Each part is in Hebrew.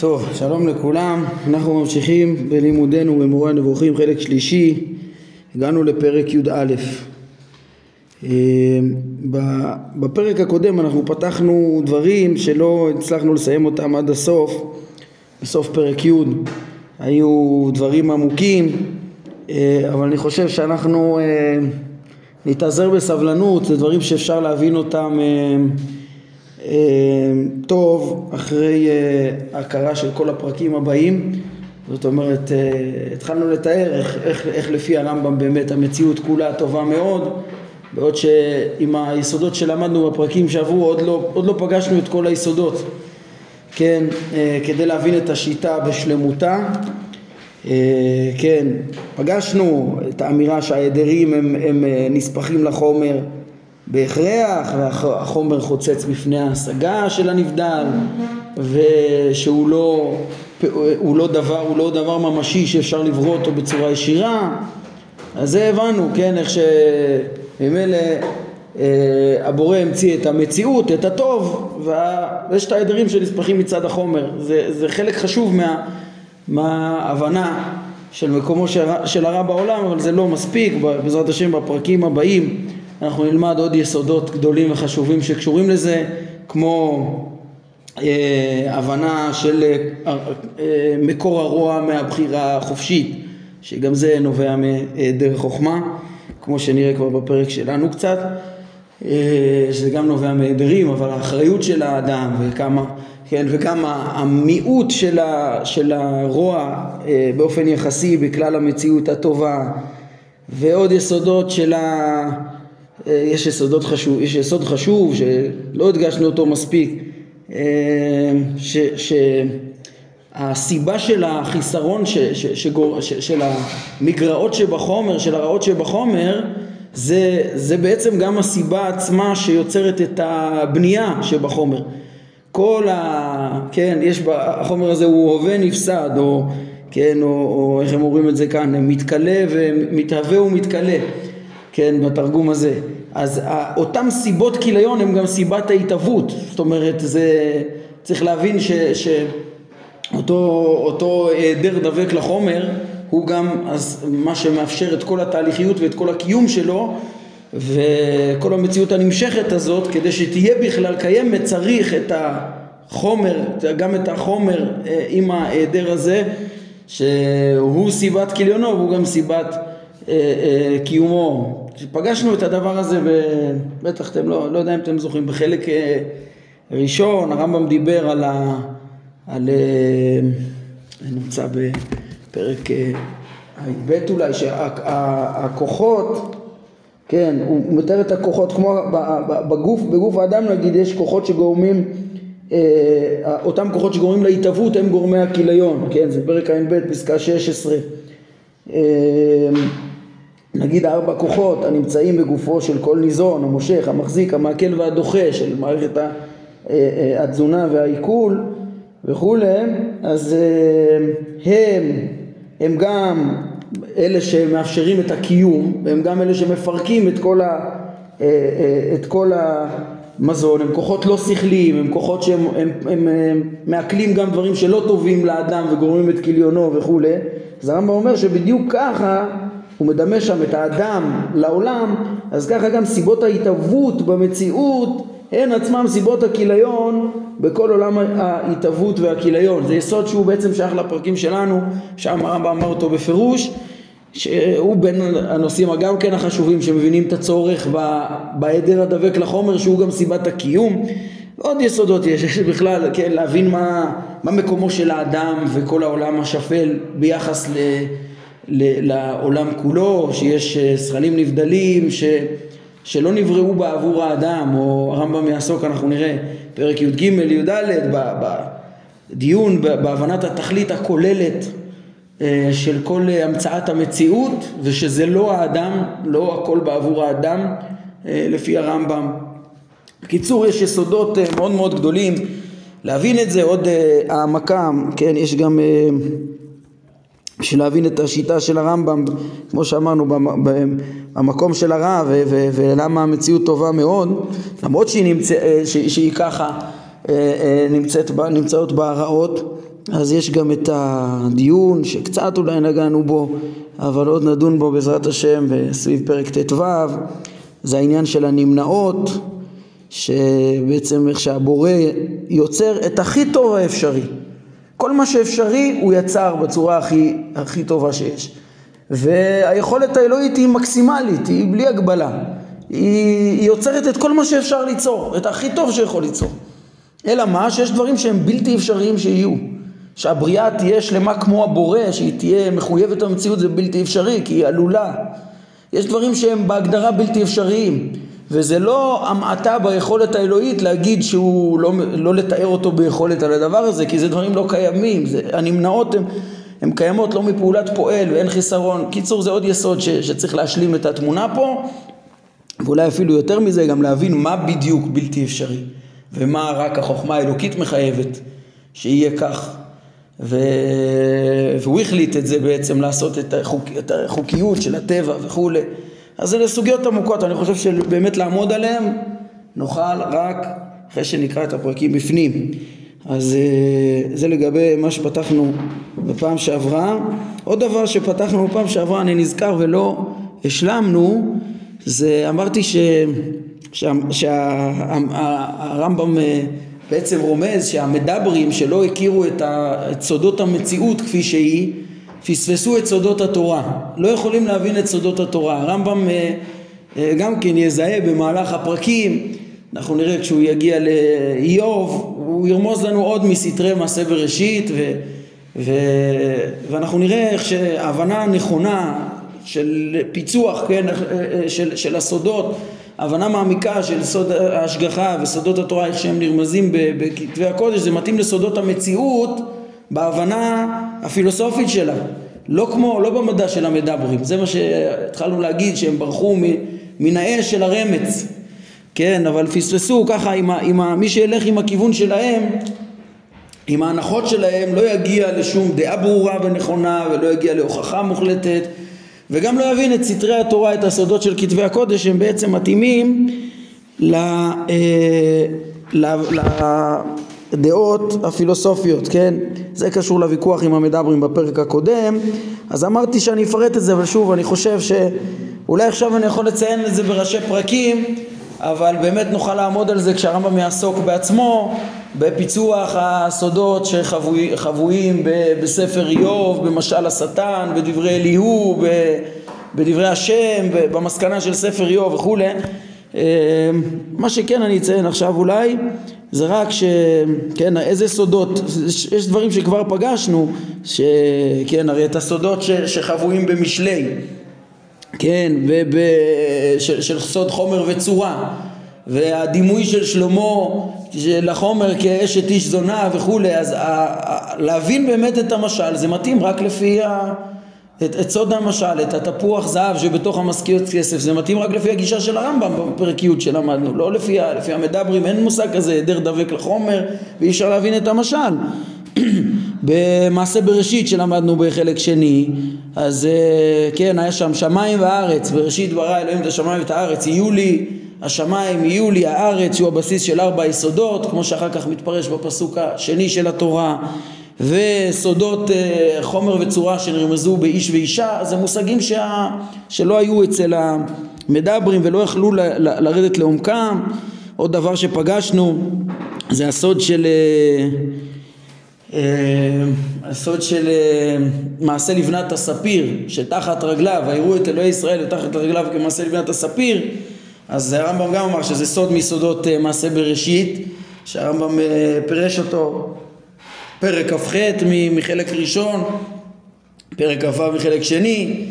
טוב, שלום לכולם, אנחנו ממשיכים בלימודנו במורה הנבוכים חלק שלישי, הגענו לפרק י"א. אה, בפרק הקודם אנחנו פתחנו דברים שלא הצלחנו לסיים אותם עד הסוף, בסוף פרק י' היו דברים עמוקים, אה, אבל אני חושב שאנחנו אה, נתאזר בסבלנות, זה דברים שאפשר להבין אותם טוב אחרי אה, הכרה של כל הפרקים הבאים זאת אומרת אה, התחלנו לתאר איך, איך, איך לפי הרמב"ם באמת המציאות כולה טובה מאוד בעוד שעם היסודות שלמדנו בפרקים שעברו עוד לא, עוד לא פגשנו את כל היסודות כן, כדי להבין את השיטה בשלמותה. כן, פגשנו את האמירה שההדרים הם, הם נספחים לחומר בהכרח, והחומר חוצץ בפני ההשגה של הנבדל, ושהוא לא, הוא לא, דבר, הוא לא דבר ממשי שאפשר לברוא אותו בצורה ישירה, אז זה הבנו, כן, איך שממילא אה, הבורא המציא את המציאות, את הטוב, ויש את העדרים שנספחים מצד החומר, זה, זה חלק חשוב מה, מההבנה של מקומו של, של הרע בעולם, אבל זה לא מספיק, בעזרת השם בפרקים הבאים אנחנו נלמד עוד יסודות גדולים וחשובים שקשורים לזה, כמו אה, הבנה של אה, אה, מקור הרוע מהבחירה החופשית, שגם זה נובע מדרך חוכמה, כמו שנראה כבר בפרק שלנו קצת, אה, שזה גם נובע מהדרים, אבל האחריות של האדם וכמה, כן, וגם המיעוט של, ה, של הרוע אה, באופן יחסי בכלל המציאות הטובה, ועוד יסודות של ה... אה, יש יסודות חשוב, יש יסוד חשוב שלא הדגשנו אותו מספיק, אה, ש, שהסיבה של החיסרון ש, ש, שגור, ש, של המגרעות שבחומר, של הרעות שבחומר, זה, זה בעצם גם הסיבה עצמה שיוצרת את הבנייה שבחומר. כל ה... כן, יש ב... החומר הזה הוא הווה נפסד, או כן, או, או איך הם אומרים את זה כאן, מתכלה ומתהווה ומתכלה. כן, בתרגום הזה. אז אותם סיבות כיליון הם גם סיבת ההתהוות, זאת אומרת, זה, צריך להבין ש, שאותו היעדר דבק לחומר הוא גם אז מה שמאפשר את כל התהליכיות ואת כל הקיום שלו וכל המציאות הנמשכת הזאת כדי שתהיה בכלל קיימת צריך את החומר, גם את החומר אה, עם ההיעדר הזה שהוא סיבת כיליונו והוא גם סיבת אה, אה, קיומו פגשנו את הדבר הזה, בטח אתם לא, לא יודע אם אתם זוכרים, בחלק אה, ראשון הרמב"ם דיבר על ה... על... אה, נמצא בפרק י"ב אה, אולי, שהכוחות, כן, הוא מתאר את הכוחות כמו בגוף, בגוף האדם נגיד יש כוחות שגורמים, אותם כוחות שגורמים להתהוות הם גורמי הכיליון, כן, זה פרק ע"ב פסקה 16 נגיד ארבע כוחות הנמצאים בגופו של כל ניזון, המושך, המחזיק, המעכל והדוחה של מערכת אה, אה, התזונה והעיכול וכולי, אז אה, הם, הם גם אלה שמאפשרים את הקיום, והם גם אלה שמפרקים את כל, ה, את כל המזון, הם כוחות לא שכליים, הם כוחות שהם הם, הם, הם מעכלים גם דברים שלא טובים לאדם וגורמים את כליונו וכולי, אז הרמב"ם אומר שבדיוק ככה הוא מדמה שם את האדם לעולם, אז ככה גם סיבות ההתהוות במציאות הן עצמם סיבות הכיליון בכל עולם ההתהוות והכיליון. זה יסוד שהוא בעצם שייך לפרקים שלנו, שם הרמב"ם אמר אותו בפירוש, שהוא בין הנושאים הגם כן החשובים שמבינים את הצורך בהיעדר הדבק לחומר שהוא גם סיבת הקיום. ועוד יסודות יש, יש בכלל, כן, להבין מה, מה מקומו של האדם וכל העולם השפל ביחס ל... לעולם כולו, שיש אה, זכלים נבדלים ש, שלא נבראו בעבור האדם, או הרמב"ם יעסוק, אנחנו נראה, פרק י"ג, י"ד, בדיון, בהבנת התכלית הכוללת אה, של כל המצאת המציאות, ושזה לא האדם, לא הכל בעבור האדם, אה, לפי הרמב"ם. בקיצור, יש יסודות מאוד מאוד גדולים להבין את זה, עוד העמקה, כן, יש גם בשביל להבין את השיטה של הרמב"ם, כמו שאמרנו, במקום של הרע ולמה המציאות טובה מאוד, למרות שהיא, נמצא, שהיא ככה, נמצאת, נמצאות בהרעות אז יש גם את הדיון שקצת אולי נגענו בו אבל עוד נדון בו בעזרת השם סביב פרק ט"ו זה העניין של הנמנעות שבעצם איך שהבורא יוצר את הכי טוב האפשרי כל מה שאפשרי הוא יצר בצורה הכי, הכי טובה שיש. והיכולת האלוהית היא מקסימלית, היא בלי הגבלה. היא, היא יוצרת את כל מה שאפשר ליצור, את הכי טוב שיכול ליצור. אלא מה? שיש דברים שהם בלתי אפשריים שיהיו. שהבריאה תהיה שלמה כמו הבורא, שהיא תהיה מחויבת המציאות זה בלתי אפשרי כי היא עלולה. יש דברים שהם בהגדרה בלתי אפשריים וזה לא המעטה ביכולת האלוהית להגיד שהוא לא, לא לתאר אותו ביכולת על הדבר הזה כי זה דברים לא קיימים, זה, הנמנעות הן הן קיימות לא מפעולת פועל ואין חיסרון. קיצור זה עוד יסוד ש, שצריך להשלים את התמונה פה ואולי אפילו יותר מזה גם להבין מה בדיוק בלתי אפשרי ומה רק החוכמה האלוקית מחייבת שיהיה כך ו... והוא החליט את זה בעצם לעשות את, החוק... את החוקיות של הטבע וכולי אז אלה סוגיות עמוקות, אני חושב שבאמת לעמוד עליהן נוכל רק אחרי שנקרא את הפרקים בפנים אז אה, זה לגבי מה שפתחנו בפעם שעברה. עוד דבר שפתחנו בפעם שעברה, אני נזכר ולא השלמנו, זה אמרתי שהרמב"ם אה, בעצם רומז שהמדברים שלא הכירו את סודות המציאות כפי שהיא, פספסו את סודות התורה, לא יכולים להבין את סודות התורה. הרמב"ם אה, גם כן יזהה במהלך הפרקים אנחנו נראה כשהוא יגיע לאיוב, הוא ירמוז לנו עוד מסתרי מעשה בראשית ו, ו, ואנחנו נראה איך שההבנה הנכונה של פיצוח, כן, של, של הסודות, הבנה מעמיקה של סוד ההשגחה וסודות התורה, איך שהם נרמזים בכתבי הקודש, זה מתאים לסודות המציאות בהבנה הפילוסופית שלה. לא כמו, לא במדע של המדברים, זה מה שהתחלנו להגיד שהם ברחו מן האש של הרמץ כן, אבל פספסו ככה, עם ה, עם ה, מי שילך עם הכיוון שלהם, עם ההנחות שלהם, לא יגיע לשום דעה ברורה ונכונה ולא יגיע להוכחה מוחלטת וגם לא יבין את סתרי התורה, את הסודות של כתבי הקודש, שהם בעצם מתאימים ל, אה, ל, לדעות הפילוסופיות, כן? זה קשור לוויכוח עם המדברים בפרק הקודם, אז אמרתי שאני אפרט את זה, אבל שוב, אני חושב שאולי עכשיו אני יכול לציין את זה בראשי פרקים אבל באמת נוכל לעמוד על זה כשהרמב"ם יעסוק בעצמו בפיצוח הסודות שחבויים בספר איוב, במשל השטן, בדברי אליהו, בדברי השם, במסקנה של ספר איוב וכולי. אה, מה שכן אני אציין עכשיו אולי זה רק ש... כן, איזה סודות, יש דברים שכבר פגשנו, שכן, הרי את הסודות שחבויים במשלי כן, של, של סוד חומר וצורה והדימוי של שלמה של החומר כאשת איש זונה וכולי אז ה, ה, להבין באמת את המשל זה מתאים רק לפי ה, את, את סוד המשל, את התפוח זהב שבתוך המשכיות כסף זה מתאים רק לפי הגישה של הרמב"ם בפרק י' שלמדנו לא לפי, לפי המדברים אין מושג כזה היעדר דבק לחומר ואי אפשר להבין את המשל. במעשה בראשית שלמדנו בחלק שני אז אה, כן היה שם שמיים וארץ בראשית ברא אלוהים את השמיים ואת הארץ יהיו לי השמיים יהיו לי הארץ שהוא הבסיס של ארבע יסודות כמו שאחר כך מתפרש בפסוק השני של התורה וסודות אה, חומר וצורה שנרמזו באיש ואישה זה מושגים שה, שלא היו אצל המדברים ולא יכלו ל, לרדת לעומקם עוד דבר שפגשנו זה הסוד של אה, אה, הסוד של מעשה לבנת הספיר שתחת רגליו, ויראו את אלוהי ישראל ותחת רגליו כמעשה לבנת הספיר. אז הרמב"ם גם אמר שזה סוד מיסודות מעשה בראשית שהרמב"ם פירש אותו פרק כ"ח מחלק ראשון, פרק כ"ו מחלק שני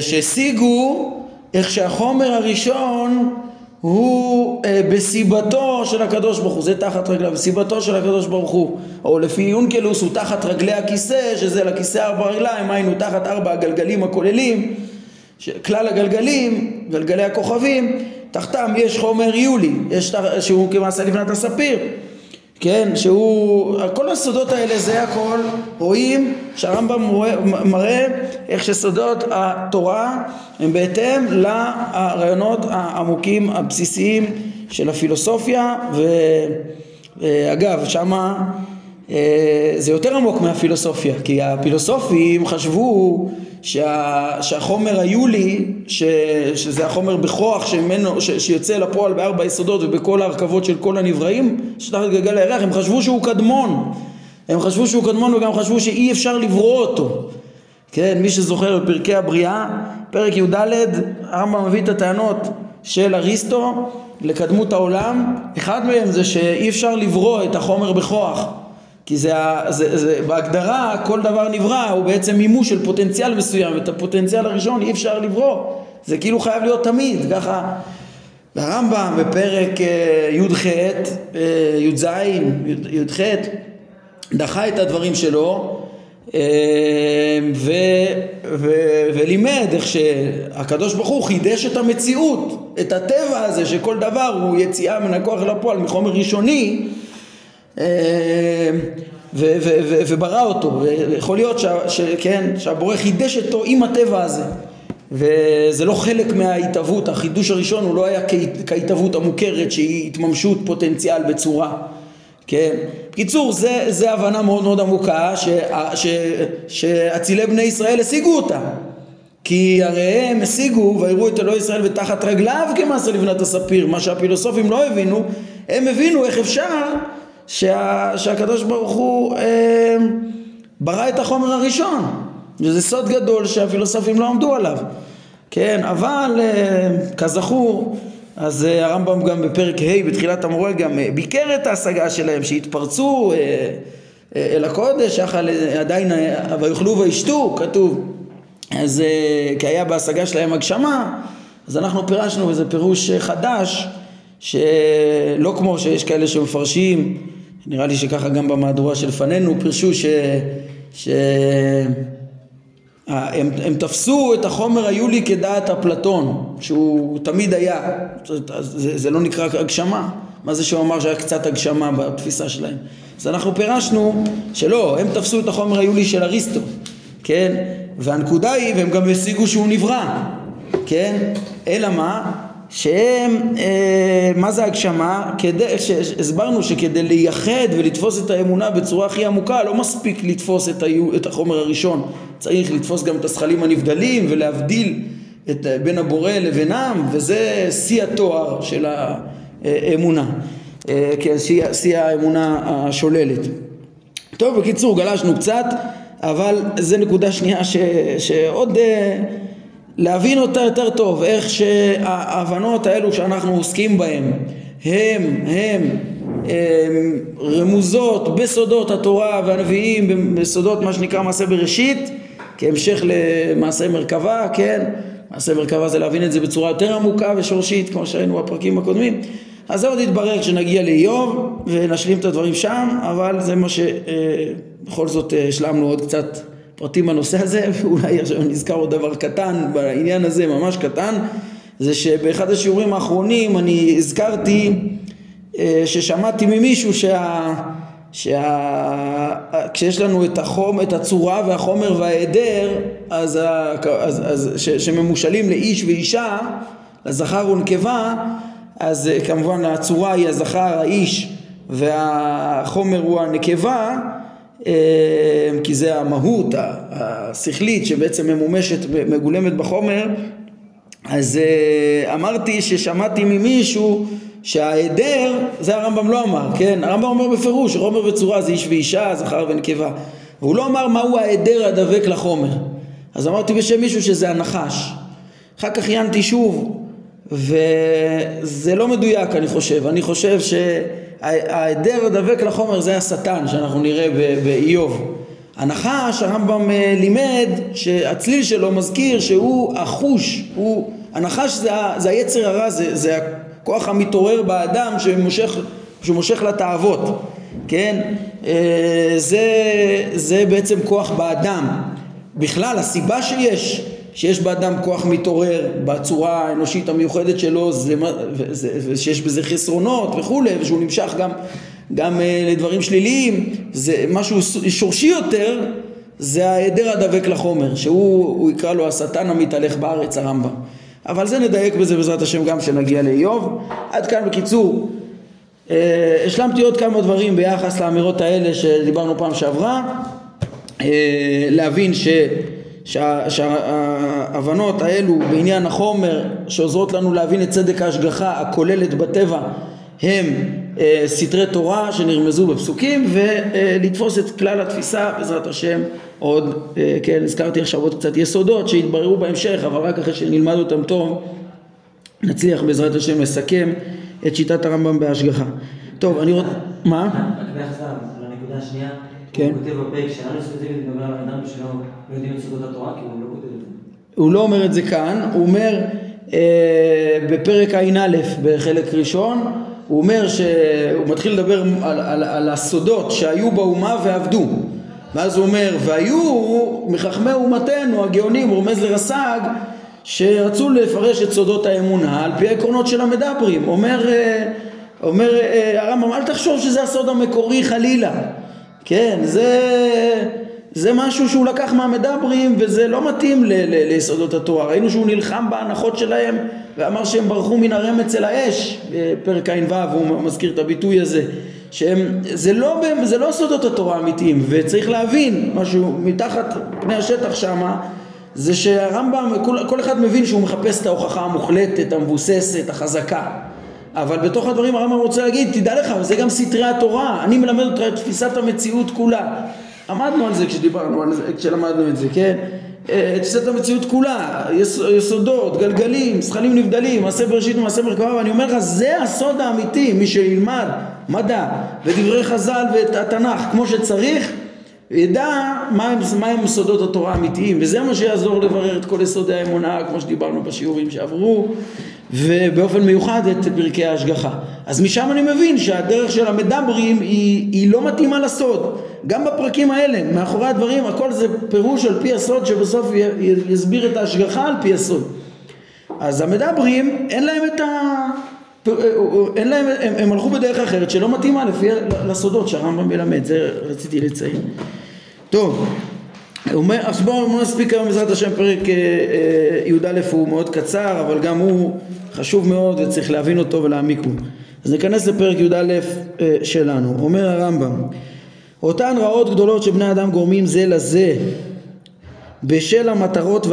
שהשיגו איך שהחומר הראשון הוא אה, בסיבתו של הקדוש ברוך הוא, זה תחת רגליו, בסיבתו של הקדוש ברוך הוא, או לפי יונקלוס הוא תחת רגלי הכיסא, שזה לכיסא ארבע רגליים, היינו תחת ארבע הגלגלים הכוללים, כלל הגלגלים, גלגלי הכוכבים, תחתם יש חומר יולי, יש, שהוא כמעשה לבנת הספיר, כן, שהוא, כל הסודות האלה זה הכל, רואים שהרמב"ם מראה איך שסודות התורה הם בהתאם לרעיונות העמוקים הבסיסיים של הפילוסופיה אה, אגב, שמה זה יותר עמוק מהפילוסופיה, כי הפילוסופים חשבו שה, שהחומר היולי, ש, שזה החומר בכוח שמנו, ש, שיוצא לפועל בארבע יסודות ובכל ההרכבות של כל הנבראים, שתחת גלגל הירח, הם חשבו שהוא קדמון. הם חשבו שהוא קדמון וגם חשבו שאי אפשר לברוא אותו. כן, מי שזוכר בפרקי הבריאה, פרק י"ד, הרמב"ם מביא את הטענות של אריסטו לקדמות העולם, אחד מהם זה שאי אפשר לברוא את החומר בכוח, כי זה, זה, זה, בהגדרה כל דבר נברא הוא בעצם מימוש של פוטנציאל מסוים, את הפוטנציאל הראשון אי אפשר לברוא, זה כאילו חייב להיות תמיד, ככה. הרמב"ם בפרק אה, י"ח, אה, י"ז, י"ח, דחה את הדברים שלו אה, ו, ו, ולימד איך שהקדוש ברוך הוא חידש את המציאות, את הטבע הזה שכל דבר הוא יציאה מן הכוח אל הפועל מחומר ראשוני ו, ו, ו, וברא אותו, ויכול להיות ש, ש, כן, שהבורא חידש אותו עם הטבע הזה. וזה לא חלק מההתהוות, החידוש הראשון הוא לא היה כהתהוות המוכרת שהיא התממשות פוטנציאל בצורה. כן, בקיצור זה, זה הבנה מאוד מאוד עמוקה שאצילי בני ישראל השיגו אותה. כי הרי הם השיגו ויראו את אלוהי ישראל ותחת רגליו כמעשה לבנת הספיר. מה שהפילוסופים לא הבינו הם הבינו איך אפשר שה, שהקדוש ברוך הוא אה, ברא את החומר הראשון וזה סוד גדול שהפילוסופים לא עמדו עליו כן אבל אה, כזכור אז אה, הרמב"ם גם בפרק ה' בתחילת המורה גם אה, ביקר את ההשגה שלהם שהתפרצו אה, אל הקודש, יחד עדיין ויאכלו וישתו, כתוב. אז כי היה בהשגה שלהם הגשמה, אז אנחנו פירשנו איזה פירוש חדש, שלא כמו שיש כאלה שמפרשים, נראה לי שככה גם במהדורה שלפנינו פירשו ש... ש... הם, הם תפסו את החומר היולי כדעת אפלטון, שהוא תמיד היה, זה, זה לא נקרא הגשמה, מה זה שהוא אמר שהיה קצת הגשמה בתפיסה שלהם? אז אנחנו פירשנו שלא, הם תפסו את החומר היולי של אריסטו, כן? והנקודה היא, והם גם השיגו שהוא נברא, כן? אלא מה? שהם, אה, מה זה הגשמה? כדי, הסברנו שכדי לייחד ולתפוס את האמונה בצורה הכי עמוקה לא מספיק לתפוס את, היו, את החומר הראשון. צריך לתפוס גם את הזכלים הנבדלים ולהבדיל את, בין הבורא לבינם וזה שיא התואר של האמונה. אה, כן, שיא האמונה השוללת. טוב בקיצור גלשנו קצת אבל זה נקודה שנייה ש, שעוד אה, להבין אותה יותר טוב, איך שההבנות האלו שאנחנו עוסקים בהן הם, הם, הם רמוזות בסודות התורה והנביאים, בסודות מה שנקרא מעשה בראשית, כהמשך למעשה מרכבה, כן? מעשה מרכבה זה להבין את זה בצורה יותר עמוקה ושורשית, כמו שראינו בפרקים הקודמים. אז זה עוד יתברר כשנגיע לאיוב ונשלים את הדברים שם, אבל זה מה שבכל זאת השלמנו עוד קצת פרטים בנושא הזה, ואולי עכשיו נזכר עוד דבר קטן בעניין הזה, ממש קטן, זה שבאחד השיעורים האחרונים אני הזכרתי אה, ששמעתי ממישהו שה... שה... כשיש לנו את החום, את הצורה והחומר וההיעדר, אז, ה... אז, אז ש... שממושלים לאיש ואישה, לזכר ונקבה, אז אה, כמובן הצורה היא הזכר, האיש, והחומר הוא הנקבה, כי זה המהות השכלית שבעצם ממומשת, מגולמת בחומר, אז אה, אמרתי ששמעתי ממישהו שההיעדר, זה הרמב"ם לא אמר, כן? הרמב"ם אומר בפירוש, חומר וצורה זה איש ואישה, זכר ונקבה. והוא לא אמר מהו ההיעדר הדבק לחומר. אז אמרתי בשם מישהו שזה הנחש. אחר כך עיינתי שוב, וזה לא מדויק אני חושב. אני חושב ש... ההיעדר הדבק לחומר זה השטן שאנחנו נראה באיוב. הנחש, הרמב"ם אה, לימד שהצליל שלו מזכיר שהוא החוש, הוא, הנחש זה, זה היצר הרע, זה, זה הכוח המתעורר באדם שמושך, שמושך לתאוות, כן? אה, זה, זה בעצם כוח באדם. בכלל הסיבה שיש שיש באדם כוח מתעורר בצורה האנושית המיוחדת שלו, זה, זה, שיש בזה חסרונות וכולי, ושהוא נמשך גם, גם uh, לדברים שליליים, זה משהו שורשי יותר, זה ההיעדר הדבק לחומר, שהוא יקרא לו השטן המתהלך בארץ, הרמב"ם. אבל זה נדייק בזה בעזרת השם גם כשנגיע לאיוב. עד כאן בקיצור אה, השלמתי עוד כמה דברים ביחס לאמירות האלה שדיברנו פעם שעברה, אה, להבין ש... שההבנות האלו בעניין החומר שעוזרות לנו להבין את צדק ההשגחה הכוללת בטבע הם אה, סתרי תורה שנרמזו בפסוקים ולתפוס את כלל התפיסה בעזרת השם עוד, אה, כן, הזכרתי עכשיו עוד קצת יסודות שיתבררו בהמשך אבל רק אחרי שנלמד אותם טוב נצליח בעזרת השם לסכם את שיטת הרמב"ם בהשגחה. טוב, אני רוצה... מה? רק ביחס לנקודה השנייה, כן. הוא כותב בפרק שלנו ספציפית מדבר על אדם שלא יודעים את סודות התורה, כי הוא לא כותב את זה. הוא לא אומר את זה כאן, הוא אומר אה, בפרק ע"א בחלק ראשון, הוא אומר שהוא מתחיל לדבר על, על, על הסודות שהיו באומה ועבדו ואז הוא אומר והיו מחכמי אומתנו הגאונים, הוא רומז לרס"ג שרצו לפרש את סודות האמונה על פי העקרונות של המדברים אומר, אה, אומר אה, הרמב"ם אל תחשוב שזה הסוד המקורי חלילה כן זה, זה משהו שהוא לקח מהמדברים וזה לא מתאים ל, ל, ליסודות התורה. ראינו שהוא נלחם בהנחות שלהם ואמר שהם ברחו מן הרמץ אל האש בפרק ע"ו הוא מזכיר את הביטוי הזה שהם, זה לא, זה לא סודות התורה האמיתיים וצריך להבין משהו מתחת פני השטח שמה זה שהרמב"ם, כל, כל אחד מבין שהוא מחפש את ההוכחה המוחלטת, המבוססת, החזקה אבל בתוך הדברים הרמב"ם רוצה להגיד, תדע לך, זה גם סתרי התורה, אני מלמד אותך את תפיסת המציאות כולה. עמדנו על זה כשדיברנו על זה, כשלמדנו את זה, כן? אה, תפיסת המציאות כולה, יסודות, גלגלים, זכלים נבדלים, מעשה בראשית ומעשה מרכבה, ואני אומר לך, זה הסוד האמיתי, מי שילמד מדע ודברי חז"ל ואת התנ"ך כמו שצריך, ידע מהם מה סודות התורה האמיתיים, וזה מה שיעזור לברר את כל יסודי האמונה, כמו שדיברנו בשיעורים שעברו, ובאופן מיוחד את פרקי ההשגחה. אז משם אני מבין שהדרך של המדברים היא, היא לא מתאימה לסוד. גם בפרקים האלה, מאחורי הדברים, הכל זה פירוש על פי הסוד שבסוף יסביר את ההשגחה על פי הסוד. אז המדברים, אין להם את ה... אין להם, הם, הם הלכו בדרך אחרת שלא מתאימה לפי לסודות שהרמב"ם מלמד, זה רציתי לציין. טוב, אז בואו נספיק היום בעזרת השם פרק אה, אה, י"א הוא מאוד קצר אבל גם הוא חשוב מאוד וצריך להבין אותו ולהעמיק בו. אז ניכנס לפרק י"א אה, שלנו. אומר הרמב"ם אותן רעות גדולות שבני אדם גורמים זה לזה בשל המטרות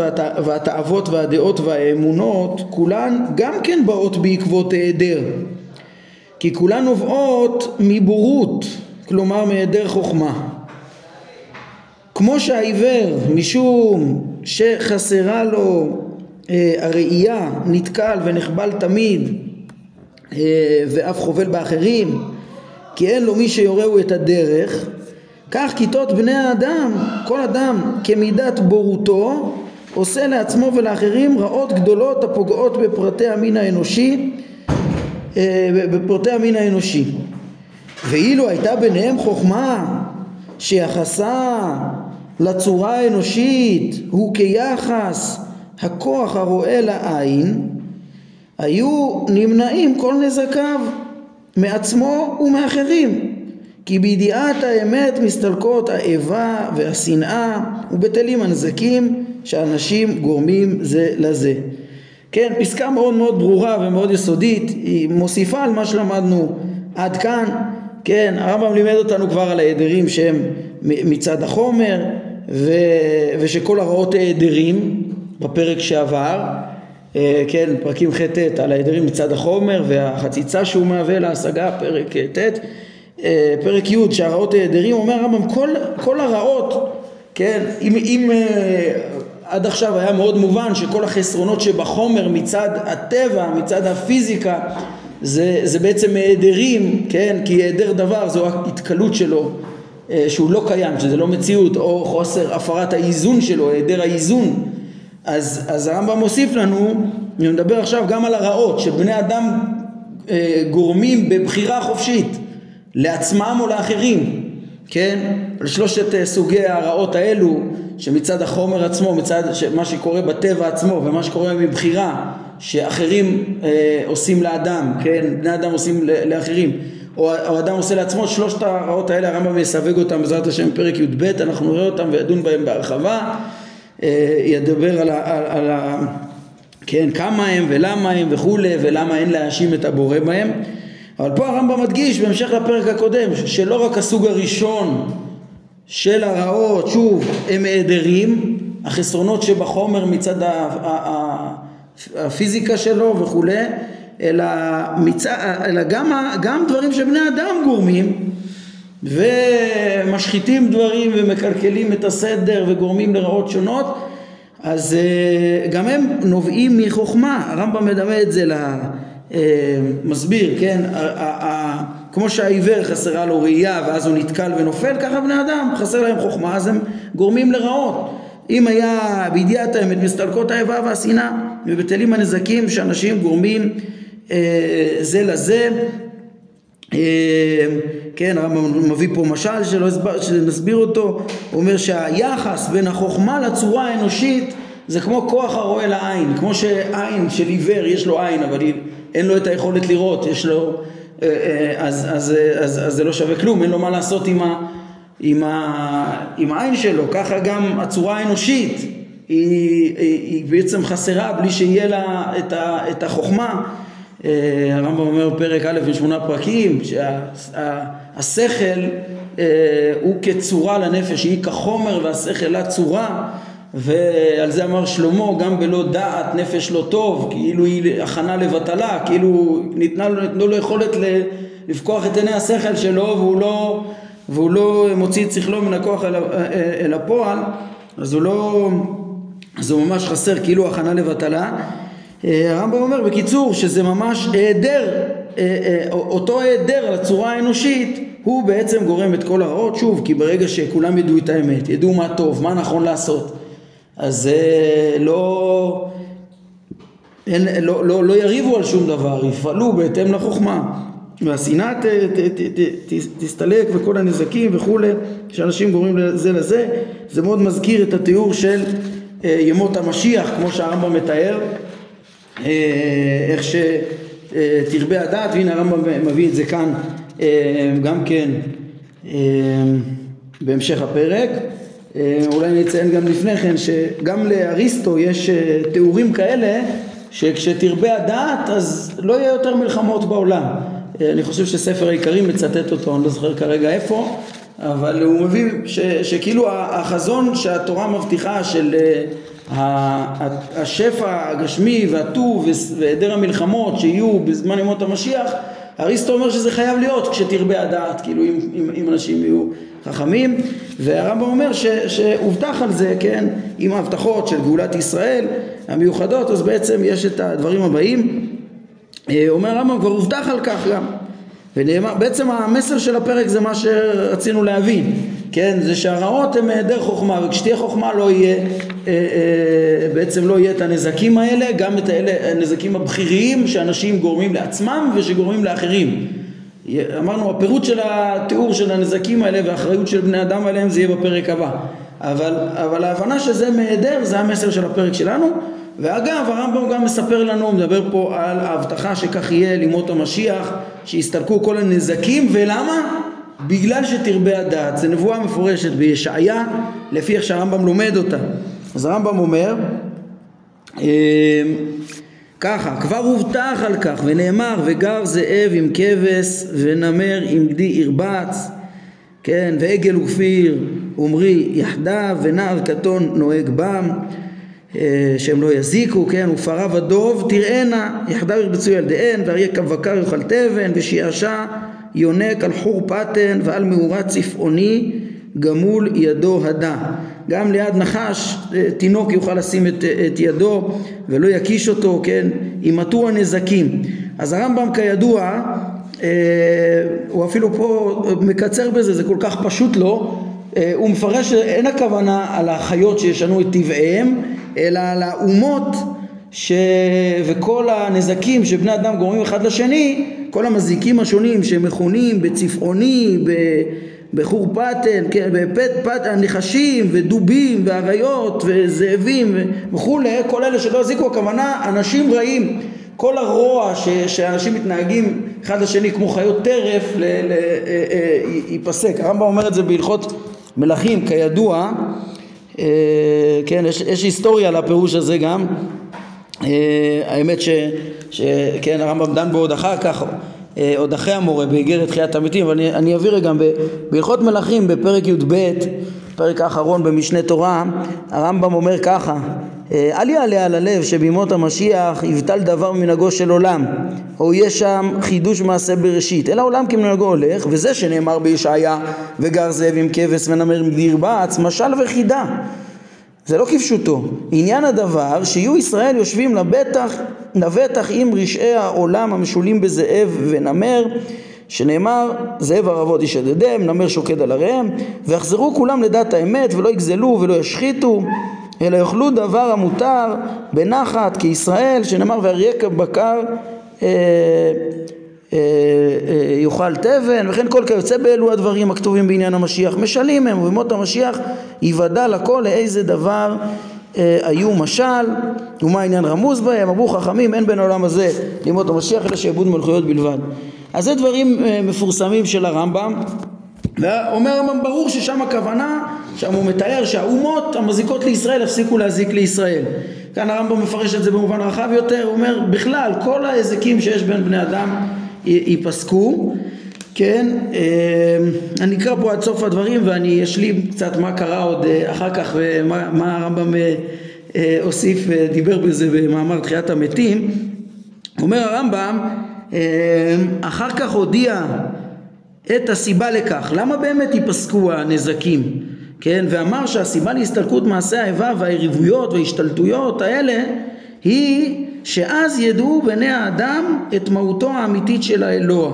והתאוות והדעות והאמונות כולן גם כן באות בעקבות היעדר כי כולן נובעות מבורות כלומר מהיעדר חוכמה כמו שהעיוור משום שחסרה לו אה, הראייה נתקל ונחבל תמיד אה, ואף חובל באחרים כי אין לו מי שיורהו את הדרך כך כיתות בני האדם, כל אדם כמידת בורותו עושה לעצמו ולאחרים רעות גדולות הפוגעות בפרטי המין האנושי אה, בפרטי המין האנושי. ואילו הייתה ביניהם חוכמה שיחסה לצורה האנושית הוא כיחס הכוח הרואה לעין היו נמנעים כל נזקיו מעצמו ומאחרים. כי בידיעת האמת מסתלקות האיבה והשנאה ובטלים הנזקים שאנשים גורמים זה לזה. כן, פסקה מאוד מאוד ברורה ומאוד יסודית, היא מוסיפה על מה שלמדנו עד כאן, כן, הרמב"ם לימד אותנו כבר על ההדרים שהם מצד החומר ו... ושכל הרעות ההדרים בפרק שעבר, אה, כן, פרקים ח'-ט' על ההדרים מצד החומר והחציצה שהוא מהווה להשגה, פרק ט' אה, פרק י' שהרעות ההדרים, אומר הרמב"ם כל, כל הרעות, כן, אם, אם אה, עד עכשיו היה מאוד מובן שכל החסרונות שבחומר מצד הטבע, מצד הפיזיקה, זה, זה בעצם היעדרים, כן, כי היעדר דבר זו ההתקלות שלו, אה, שהוא לא קיים, שזה לא מציאות, או חוסר הפרת האיזון שלו, היעדר האיזון. אז, אז הרמב"ם מוסיף לנו, אני מדבר עכשיו גם על הרעות, שבני אדם אה, גורמים בבחירה חופשית. לעצמם או לאחרים, כן? על שלושת אה, סוגי הרעות האלו שמצד החומר עצמו, מצד מה שקורה בטבע עצמו ומה שקורה מבחירה שאחרים אה, עושים לאדם, כן? בני אדם עושים לאחרים או, או אדם עושה לעצמו, שלושת הרעות האלה הרמב"ם יסווג אותם בעזרת השם פרק י"ב, אנחנו נראה אותם וידון בהם בהרחבה, אה, ידבר על ה... על, על ה כן, כמה הם ולמה הם וכולי ולמה אין להאשים את הבורא בהם. אבל פה הרמב"ם מדגיש בהמשך לפרק הקודם שלא רק הסוג הראשון של הרעות, שוב, הם העדרים, החסרונות שבחומר מצד הפיזיקה שלו וכולי, אלא, מצד, אלא גם, גם דברים שבני אדם גורמים ומשחיתים דברים ומקלקלים את הסדר וגורמים לרעות שונות אז אה, גם הם נובעים מחוכמה, הרמב"ם מדמה את זה למסביר, כן, כמו שהעיוור חסרה לו ראייה ואז הוא נתקל ונופל, ככה בני אדם חסר להם חוכמה אז הם גורמים לרעות. אם היה בידיעת האמת מסתלקות האיבה והשנאה ובטלים הנזקים שאנשים גורמים אה, זה לזה. אה, כן, הרמב"ם מביא פה משל שלא הסבר, שנסביר אותו, הוא אומר שהיחס בין החוכמה לצורה האנושית זה כמו כוח הרואה לעין, כמו שעין של עיוור יש לו עין אבל אין לו את היכולת לראות, יש לו, אה, אה, אז, אז, אז, אז זה לא שווה כלום, אין לו מה לעשות עם, ה, עם, ה, עם העין שלו, ככה גם הצורה האנושית היא, היא, היא בעצם חסרה בלי שיהיה לה את, ה, את החוכמה. אה, הרמב"ם אומר בפרק א' בשמונה פרקים שהשכל אה, הוא כצורה לנפש, היא כחומר והשכל לה צורה ועל זה אמר שלמה גם בלא דעת נפש לא טוב כאילו היא הכנה לבטלה כאילו ניתנה לו, לו יכולת לפקוח את עיני השכל שלו והוא לא, והוא לא מוציא את שכלו מן הכוח אל, אל הפועל אז הוא לא אז הוא ממש חסר כאילו הכנה לבטלה. אה, הרמב"ם אומר בקיצור שזה ממש היעדר, אה, אה, אותו היעדר לצורה האנושית הוא בעצם גורם את כל הרעות, שוב כי ברגע שכולם ידעו את האמת, ידעו מה טוב, מה נכון לעשות אז לא, אין, לא, לא, לא יריבו על שום דבר, יפעלו בהתאם לחוכמה. והשנאה תסתלק וכל הנזקים וכולי שאנשים גורמים לזה לזה זה מאוד מזכיר את התיאור של ימות המשיח כמו שהרמב"ם מתאר. אה, איך שתרבה הדעת, והנה הרמב"ם מביא את זה כאן אה, גם כן אה, בהמשך הפרק. אולי נציין גם לפני כן שגם לאריסטו יש תיאורים כאלה שכשתרבה הדעת אז לא יהיה יותר מלחמות בעולם. אני חושב שספר העיקרים מצטט אותו, אני לא זוכר כרגע איפה, אבל הוא מביא ש, שכאילו החזון שהתורה מבטיחה של השפע הגשמי והטוב והיעדר המלחמות שיהיו בזמן ימות המשיח, אריסטו אומר שזה חייב להיות כשתרבה הדעת, כאילו אם, אם, אם אנשים יהיו חכמים, והרמב"ם אומר שהובטח על זה, כן, עם ההבטחות של גאולת ישראל המיוחדות, אז בעצם יש את הדברים הבאים, אה, אומר הרמב"ם כבר הובטח על כך גם, ונאמר, בעצם המסר של הפרק זה מה שרצינו להבין, כן, זה שהרעות הן היעדר חוכמה, וכשתהיה חוכמה לא יהיה, אה, אה, בעצם לא יהיה את הנזקים האלה, גם את האלה, הנזקים הבכיריים שאנשים גורמים לעצמם ושגורמים לאחרים. אמרנו, הפירוט של התיאור של הנזקים האלה והאחריות של בני אדם עליהם זה יהיה בפרק הבא. אבל, אבל ההבנה שזה מהיעדר זה המסר של הפרק שלנו. ואגב, הרמב"ם גם מספר לנו, מדבר פה על ההבטחה שכך יהיה לימות המשיח, שיסתלקו כל הנזקים, ולמה? בגלל שתרבה הדעת, זו נבואה מפורשת בישעיה, לפי איך שהרמב"ם לומד אותה. אז הרמב"ם אומר, אמ, ככה, כבר הובטח על כך ונאמר וגר זאב עם כבש ונמר עם גדי ירבץ כן ועגל וכפיר ומרי יחדיו ונער קטון נוהג בם שהם לא יזיקו, כן, ופרה ודוב תראינה, יחדיו ירבצו ילדיהן, ואריה כבקר יאכל תבן, ושיעשע יונק על חור פתן ועל מאורת צפעוני גמול ידו הדה. גם ליד נחש אה, תינוק יוכל לשים את, את ידו ולא יקיש אותו, כן, ימעטו הנזקים. אז הרמב"ם כידוע, אה, הוא אפילו פה מקצר בזה, זה כל כך פשוט לו, הוא מפרש שאין הכוונה על החיות שישנו את טבעיהם, אלא על האומות ש... וכל הנזקים שבני אדם גורמים אחד לשני, כל המזיקים השונים שמכונים בצפעוני, ב... בחור פטן, כן, בפט, פט, הנחשים ודובים ואריות וזאבים וכולי, כל אלה שלא הזיקו, הכוונה אנשים רעים. כל הרוע ש, שאנשים מתנהגים אחד לשני כמו חיות טרף ל, ל, אה, אה, ייפסק. הרמב"ם אומר את זה בהלכות מלכים, כידוע, כן, יש, יש היסטוריה לפירוש הזה גם, אה, האמת שכן הרמב"ם דן בו עוד אחר כך, אה, עוד אחרי המורה באיגרת תחיית המתים, אבל אני, אני אביא רגע, בהלכות מלכים בפרק י"ב, פרק האחרון במשנה תורה, הרמב"ם אומר ככה אה, אל יעלה על הלב שבימות המשיח יבטל דבר ממנהגו של עולם או יהיה שם חידוש מעשה בראשית אלא עולם כמנהגו הולך וזה שנאמר בישעיה וגר זאב עם כבש ונמר ירבץ משל וחידה זה לא כפשוטו. עניין הדבר שיהיו ישראל יושבים לבטח, לבטח עם רשעי העולם המשולים בזאב ונמר שנאמר זאב ערבות ישדדם נמר שוקד על עריהם ויחזרו כולם לדעת האמת ולא יגזלו ולא ישחיתו אלא יאכלו דבר המותר בנחת כישראל שנאמר ואריה כבקר אה, אה, אה, יאכל תבן וכן כל כיוצא באלו הדברים הכתובים בעניין המשיח. משלים הם ובמות המשיח יוודע לכל לאיזה דבר היו משל ומה העניין רמוז בהם? אמרו חכמים אין בין העולם הזה לימות המשיח אלא שעבוד מלכויות בלבד. אז זה דברים מפורסמים של הרמב"ם. ואומר הרמב"ם ברור ששם הכוונה, שם הוא מתאר שהאומות המזיקות לישראל הפסיקו להזיק לישראל. כאן הרמב"ם מפרש את זה במובן רחב יותר, הוא אומר בכלל כל ההזיקים שיש בין בני אדם ייפסקו, כן, אה, אני אקרא פה עד סוף הדברים ואני אשלים קצת מה קרה עוד אה, אחר כך ומה הרמב"ם אה, הוסיף ודיבר בזה במאמר תחיית המתים. אומר הרמב"ם אחר כך הודיע את הסיבה לכך. למה באמת ייפסקו הנזקים? כן, ואמר שהסיבה להסתלקות מעשי האיבה והיריבויות וההשתלטויות האלה היא שאז ידעו בני האדם את מהותו האמיתית של האלוה.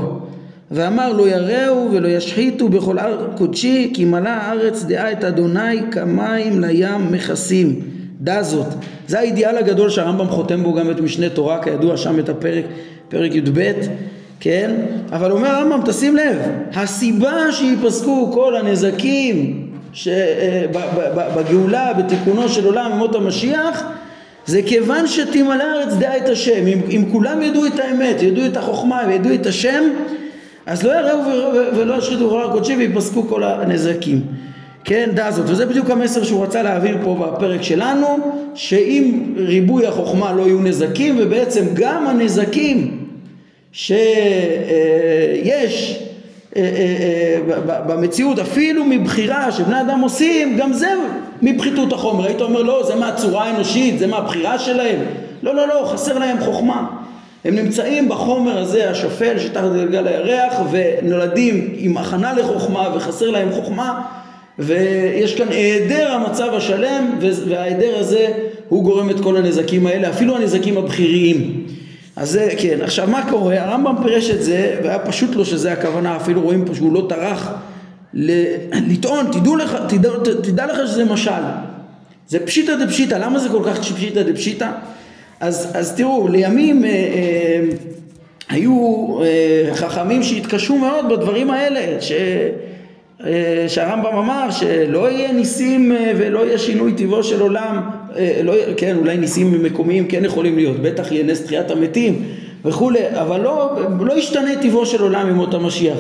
ואמר לא יראו ולא ישחיתו בכל הר קודשי כי מלאה הארץ דעה את אדוני כמים לים מכסים. דע זאת. זה האידיאל הגדול שהרמב"ם חותם בו גם את משנה תורה כידוע שם את הפרק, פרק י"ב כן? אבל אומר הרמב"ם, תשים לב, הסיבה שיפסקו כל הנזקים בגאולה, בתיקונו של עולם, במות המשיח, זה כיוון שתמלא הארץ דעה את השם. אם, אם כולם ידעו את האמת, ידעו את החוכמה וידעו את השם, אז לא יראו ולא ישחיתו חלל קודשי ויפסקו כל הנזקים. כן, דע זאת. וזה בדיוק המסר שהוא רצה להעביר פה בפרק שלנו, שאם ריבוי החוכמה לא יהיו נזקים, ובעצם גם הנזקים שיש במציאות אפילו מבחירה שבני אדם עושים גם זה מפחיתות החומר. היית אומר לא זה מהצורה האנושית זה מהבחירה שלהם. לא לא לא חסר להם חוכמה. הם נמצאים בחומר הזה השפל שתחת גלגל הירח ונולדים עם הכנה לחוכמה וחסר להם חוכמה ויש כאן היעדר המצב השלם וההיעדר הזה הוא גורם את כל הנזקים האלה אפילו הנזקים הבכיריים אז זה, כן. עכשיו מה קורה? הרמב"ם פירש את זה, והיה פשוט לו שזה הכוונה, אפילו רואים פה שהוא לא טרח לטעון, תדעו לך, תדע, תדע לך שזה משל. זה פשיטא דפשיטא, למה זה כל כך פשיטא דפשיטא? אז, אז תראו, לימים אה, אה, היו אה, חכמים שהתקשו מאוד בדברים האלה, ש... אה, שהרמב"ם אמר שלא יהיה ניסים אה, ולא יהיה שינוי טבעו של עולם, אה, לא, כן אולי ניסים מקומיים כן יכולים להיות, בטח יהיה נס תחיית המתים וכולי, אבל לא, לא ישתנה טבעו של עולם עם אותה משיח.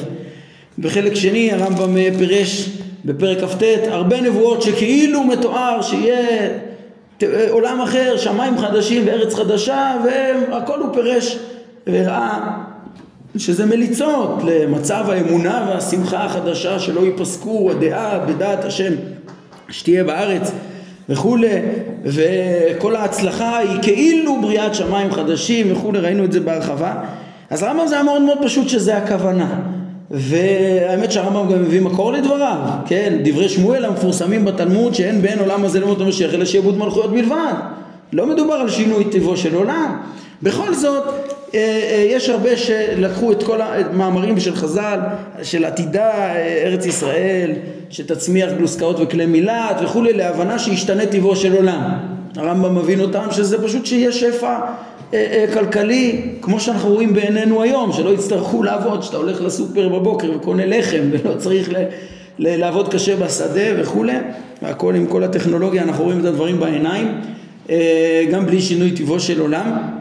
בחלק שני הרמב"ם פירש בפרק כ"ט הרבה נבואות שכאילו מתואר שיהיה עולם אחר, שמיים חדשים וארץ חדשה והכל הוא פירש וראה שזה מליצות למצב האמונה והשמחה החדשה שלא ייפסקו הדעה בדעת השם שתהיה בארץ וכולי וכל ההצלחה היא כאילו בריאת שמיים חדשים וכולי ראינו את זה בהרחבה. אז הרמב"ם זה היה מאוד מאוד פשוט שזה הכוונה. והאמת שהרמב"ם גם מביא מקור לדבריו, כן, דברי שמואל המפורסמים בתלמוד שאין בין עולם הזה למות המשיח אלא שיעבוד מלכויות בלבד. לא מדובר על שינוי טבעו של עולם. בכל זאת יש הרבה שלקחו את כל המאמרים של חז"ל, של עתידה אה, ארץ ישראל, שתצמיח גלוסקאות וכלי מילת וכולי, להבנה שישתנה טבעו של עולם. הרמב"ם מבין אותם שזה פשוט שיהיה שפע כלכלי, כמו שאנחנו רואים בעינינו היום, שלא יצטרכו לעבוד, שאתה הולך לסופר בבוקר וקונה לחם ולא צריך ל... לעבוד קשה בשדה וכולי, והכל עם כל הטכנולוגיה, אנחנו רואים את הדברים בעיניים, גם בלי שינוי טבעו של עולם.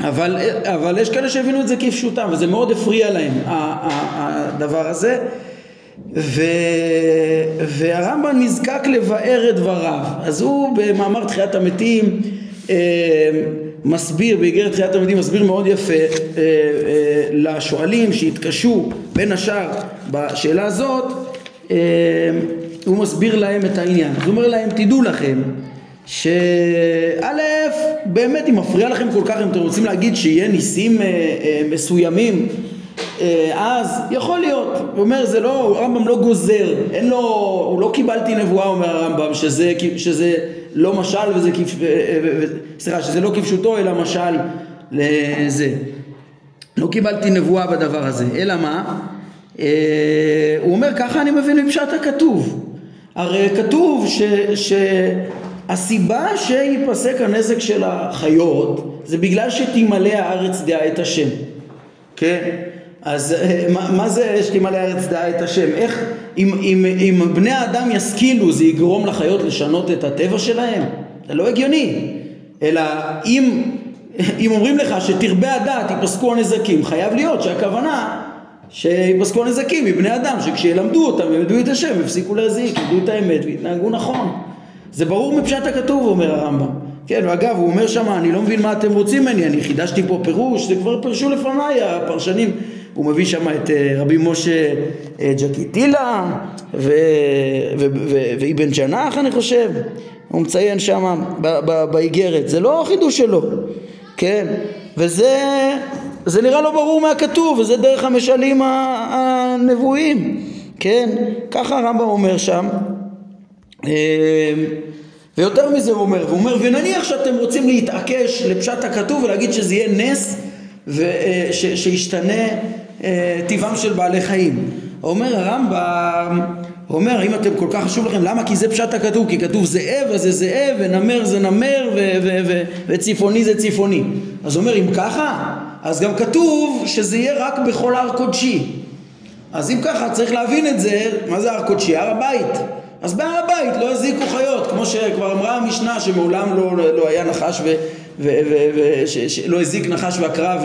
אבל, אבל יש כאלה שהבינו את זה כפשוטם וזה מאוד הפריע להם הדבר הזה ו, והרמב"ם נזקק לבאר את דבריו אז הוא במאמר תחיית המתים אה, מסביר, באיגרת תחיית התלמידים מסביר מאוד יפה אה, אה, לשואלים שהתקשו בין השאר בשאלה הזאת, אה, הוא מסביר להם את העניין. אז הוא אומר להם, תדעו לכם שא', באמת אם מפריע לכם כל כך, אם אתם רוצים להגיד שיהיה ניסים אה, אה, מסוימים אה, אז יכול להיות, הוא אומר זה לא, הרמב"ם לא גוזר, אין לו, הוא לא קיבלתי נבואה אומר הרמב"ם שזה, שזה לא משל וזה, סליחה, שזה לא כפשוטו אלא משל לזה, לא קיבלתי נבואה בדבר הזה, אלא מה? הוא אומר ככה אני מבין מפשט הכתוב, הרי כתוב ש, שהסיבה שייפסק הנזק של החיות זה בגלל שתמלא הארץ דעה את השם, כן? אז אה, מה, מה זה שתמלא הארץ דעה את השם? איך, אם, אם, אם בני האדם ישכילו זה יגרום לחיות לשנות את הטבע שלהם? זה לא הגיוני. אלא אם, אם אומרים לך שתרבה הדעת ייפסקו הנזקים, חייב להיות שהכוונה שיפסקו הנזקים מבני אדם, שכשילמדו אותם וילמדו את השם, יפסיקו להזיק, ידעו את האמת ויתנהגו נכון. זה ברור מפשט הכתוב, אומר הרמב"ם. כן, ואגב, הוא אומר שם, אני לא מבין מה אתם רוצים ממני, אני חידשתי פה פירוש, זה כבר פירשו לפניי הפרשנים. הוא מביא שם את אה, רבי משה אה, ג'קיטילה ואיבן ג'נח אני חושב, הוא מציין שם באיגרת, זה לא החידוש שלו, כן, וזה זה נראה לא ברור מהכתוב, וזה דרך המשלים הנבואים, כן, ככה הרמב"ם אומר שם, ויותר מזה הוא אומר, הוא אומר ונניח שאתם רוצים להתעקש לפשט הכתוב ולהגיד שזה יהיה נס ושישתנה אה, טבעם של בעלי חיים. אומר הרמב"ם, אומר אם אתם כל כך חשוב לכם למה? כי זה פשט הכתוב כי כתוב זאב אז זה זאב ונמר זה נמר וצפוני זה צפוני אז אומר אם ככה אז גם כתוב שזה יהיה רק בכל הר קודשי אז אם ככה צריך להבין את זה מה זה הר קודשי? הר הבית אז בהר הבית לא יזיקו חיות כמו שכבר אמרה המשנה שמעולם לא, לא היה נחש ו... ולא הזיק נחש ועקרב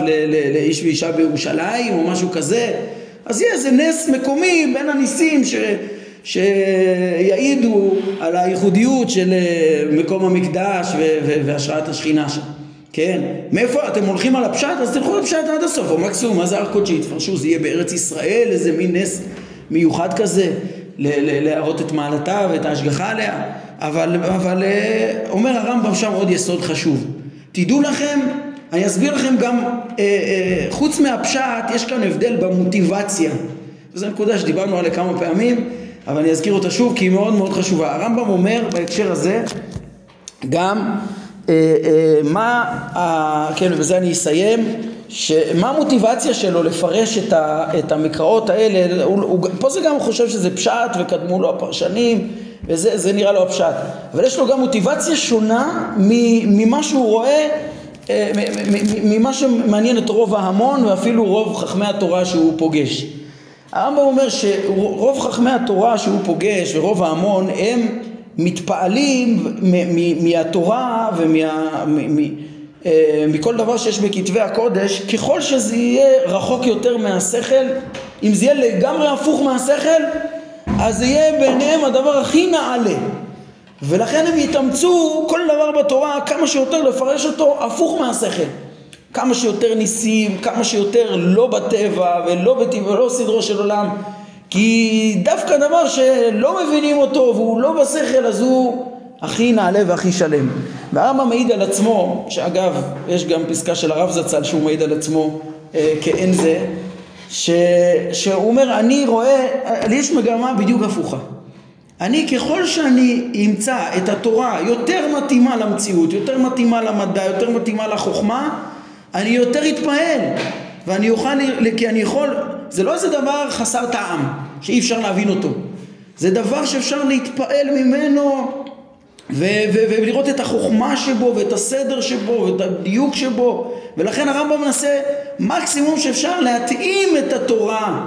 לאיש ואישה בירושלים או משהו כזה אז יהיה איזה נס מקומי בין הניסים ש, שיעידו על הייחודיות של אה, מקום המקדש והשראת השכינה שם כן? מאיפה אתם הולכים על הפשט? אז תלכו לפשט עד הסוף, או מקסימום מה זה הר קודשי? תפרשו, זה יהיה בארץ ישראל, איזה מין נס מיוחד כזה, להראות את מעלתה ואת ההשגחה עליה, אבל, אבל אה, אומר הרמב"ם שם עוד יסוד חשוב תדעו לכם, אני אסביר לכם גם, אה, אה, חוץ מהפשט, יש כאן הבדל במוטיבציה. וזו נקודה שדיברנו עליה כמה פעמים, אבל אני אזכיר אותה שוב כי היא מאוד מאוד חשובה. הרמב"ם אומר בהקשר הזה גם אה, אה, מה, אה, כן ובזה אני אסיים, שמה המוטיבציה שלו לפרש את, ה, את המקראות האלה, הוא, הוא, פה זה גם חושב שזה פשט וקדמו לו הפרשנים וזה נראה לו הפשט. אבל יש לו גם מוטיבציה שונה ממה שהוא רואה, אה, ממה שמעניין את רוב ההמון ואפילו רוב חכמי התורה שהוא פוגש. הרמב"ם אומר שרוב חכמי התורה שהוא פוגש ורוב ההמון הם מתפעלים מהתורה ומכל אה, דבר שיש בכתבי הקודש ככל שזה יהיה רחוק יותר מהשכל אם זה יהיה לגמרי הפוך מהשכל אז זה יהיה ביניהם הדבר הכי נעלה. ולכן הם יתאמצו כל דבר בתורה כמה שיותר לפרש אותו הפוך מהשכל. כמה שיותר ניסים, כמה שיותר לא בטבע ולא בטבע ולא סדרו של עולם. כי דווקא דבר שלא מבינים אותו והוא לא בשכל אז הוא הכי נעלה והכי שלם. והרמב"ם מעיד על עצמו, שאגב יש גם פסקה של הרב זצ"ל שהוא מעיד על עצמו אה, כאין זה, ש, שהוא אומר, אני רואה, לי יש מגמה בדיוק הפוכה. אני ככל שאני אמצא את התורה יותר מתאימה למציאות, יותר מתאימה למדע, יותר מתאימה לחוכמה, אני יותר אתפעל. ואני אוכל, כי אני יכול, זה לא איזה דבר חסר טעם, שאי אפשר להבין אותו. זה דבר שאפשר להתפעל ממנו ולראות את החוכמה שבו ואת הסדר שבו ואת הדיוק שבו ולכן הרמב"ם מנסה מקסימום שאפשר להתאים את התורה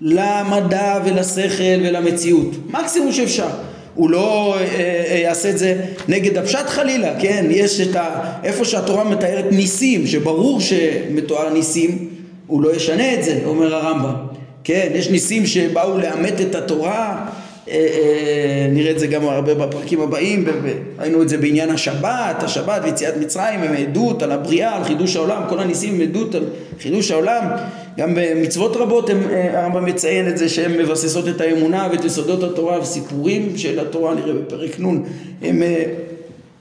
למדע ולשכל ולמציאות מקסימום שאפשר הוא לא אה, אה, יעשה את זה נגד הפשט חלילה, כן? יש את ה... איפה שהתורה מתארת ניסים, שברור שמתואר ניסים, הוא לא ישנה את זה, אומר הרמב"ם. כן, יש ניסים שבאו לאמת את התורה נראה את זה גם הרבה בפרקים הבאים, ראינו את זה בעניין השבת, השבת ויציאת מצרים הם עדות על הבריאה, על חידוש העולם, כל הניסים הם עדות על חידוש העולם, גם במצוות רבות אה, הרמב"ם מציין את זה שהן מבססות את האמונה ואת יסודות התורה וסיפורים של התורה, נראה בפרק נ', הם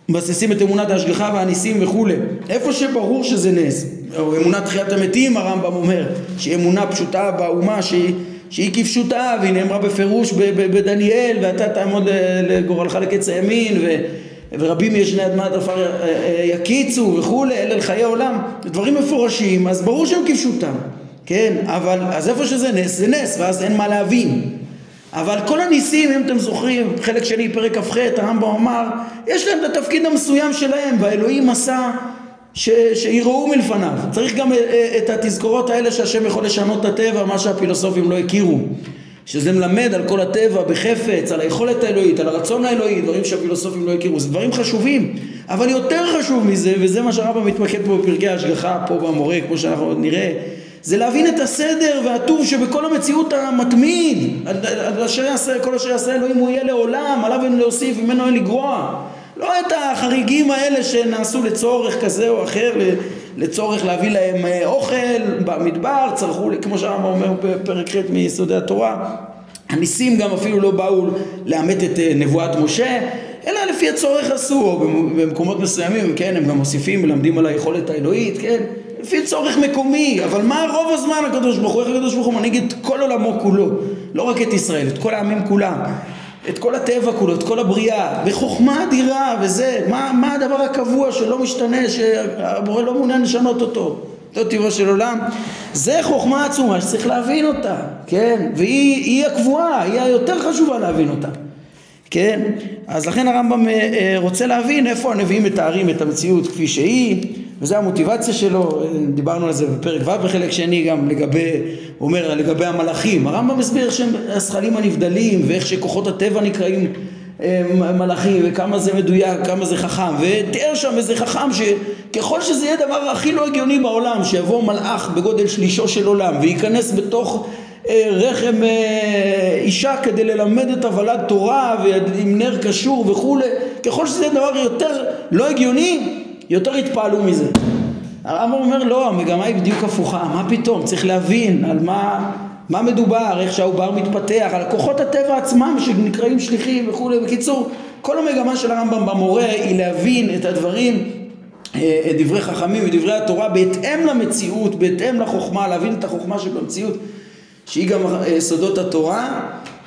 מבססים את אמונת ההשגחה והניסים וכולי. איפה שברור שזה נס, או אמונת תחיית המתים הרמב"ם אומר, שהיא אמונה פשוטה באומה שהיא שהיא כפשוטה והיא נאמרה בפירוש בדניאל ואתה תעמוד לגורלך לקץ הימין ו, ורבים ישני אדמת עפר יקיצו וכולי אלה לחיי עולם דברים מפורשים אז ברור שהם כפשוטם כן אבל אז איפה שזה נס זה נס ואז אין מה להבין. אבל כל הניסים אם אתם זוכרים חלק שני פרק כ"ח הרמב"ם אמר יש להם את התפקיד המסוים שלהם והאלוהים עשה שיראו מלפניו. צריך גם אה, אה, את התזכורות האלה שהשם יכול לשנות את הטבע, מה שהפילוסופים לא הכירו. שזה מלמד על כל הטבע בחפץ, על היכולת האלוהית, על הרצון האלוהי, דברים שהפילוסופים לא הכירו. זה דברים חשובים. אבל יותר חשוב מזה, וזה מה שהרבא מתמקד פה בפרקי ההשגחה, פה במורה, כמו שאנחנו עוד נראה, זה להבין את הסדר והטוב שבכל המציאות המתמיד. על אשר יעשה, כל אשר יעשה אלוהים הוא יהיה לעולם, עליו אין להוסיף, ממנו אין לגרוע. לא את החריגים האלה שנעשו לצורך כזה או אחר, לצורך להביא להם אה, אוכל במדבר, צרכו, כמו שהרמב"ם אומר בפרק ח' מיסודי התורה, הניסים גם אפילו לא באו לאמת את אה, נבואת משה, אלא לפי הצורך עשו, או במקומות מסוימים, כן, הם גם מוסיפים, מלמדים על היכולת האלוהית, כן, לפי צורך מקומי, אבל מה רוב הזמן הקדוש ברוך הוא, איך הקדוש ברוך הוא מנהיג את כל עולמו כולו, לא רק את ישראל, את כל העמים כולם. את כל הטבע כולו, את כל הבריאה, בחוכמה אדירה וזה, מה, מה הדבר הקבוע שלא משתנה, שהבורא לא מעוניין לשנות אותו, אותו טבעו של עולם, זה חוכמה עצומה שצריך להבין אותה, כן, והיא הקבועה, היא היותר חשובה להבין אותה, כן, אז לכן הרמב"ם אה, אה, רוצה להבין איפה הנביאים מתארים את המציאות כפי שהיא וזו המוטיבציה שלו, דיברנו על זה בפרק ו' בחלק שני גם לגבי, הוא אומר לגבי המלאכים, הרמב"ם מסביר שהם הזכלים הנבדלים ואיך שכוחות הטבע נקראים מלאכים וכמה זה מדויק, כמה זה חכם. ותיאר שם איזה חכם שככל שזה יהיה דבר הכי לא הגיוני בעולם שיבוא מלאך בגודל שלישו של עולם וייכנס בתוך אה, רחם אה, אישה כדי ללמד את הוולד תורה ועם נר קשור וכולי ככל שזה דבר יותר לא הגיוני יותר התפעלו מזה. הרמב"ם אומר לא, המגמה היא בדיוק הפוכה, מה פתאום, צריך להבין על מה, מה מדובר, איך שהעובר מתפתח, על כוחות הטבע עצמם שנקראים שליחים וכולי, בקיצור, כל המגמה של הרמב"ם במורה היא להבין את הדברים, אה, את דברי חכמים ודברי התורה בהתאם למציאות, בהתאם לחוכמה, להבין את החוכמה שבמציאות שהיא גם יסודות התורה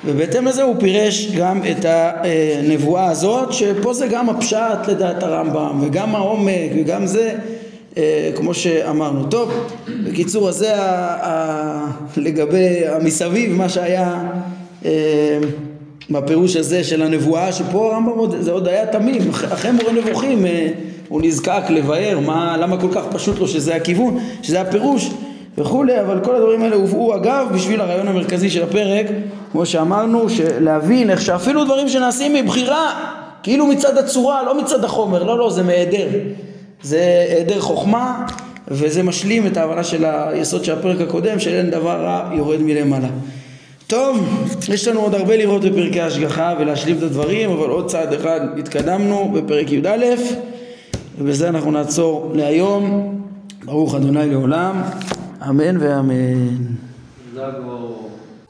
ובהתאם לזה הוא פירש גם את הנבואה הזאת שפה זה גם הפשט לדעת הרמב"ם וגם העומק וגם זה אה, כמו שאמרנו. טוב, בקיצור אז זה לגבי המסביב מה שהיה אה, בפירוש הזה של הנבואה שפה הרמב"ם זה עוד היה תמים אחרי מורה נבוכים אה, הוא נזקק לבאר מה, למה כל כך פשוט לו שזה הכיוון שזה הפירוש וכולי, אבל כל הדברים האלה הובאו אגב בשביל הרעיון המרכזי של הפרק, כמו שאמרנו, להבין איך שאפילו דברים שנעשים מבחירה, כאילו מצד הצורה, לא מצד החומר, לא, לא, זה מהיעדר. זה היעדר חוכמה, וזה משלים את ההבנה של היסוד של הפרק הקודם, של אין דבר רע יורד מלמעלה. טוב, יש לנו עוד הרבה לראות בפרקי ההשגחה ולהשלים את הדברים, אבל עוד צעד אחד התקדמנו בפרק י"א, ובזה אנחנו נעצור להיום. ברוך אדוני לעולם. אמן ואמן.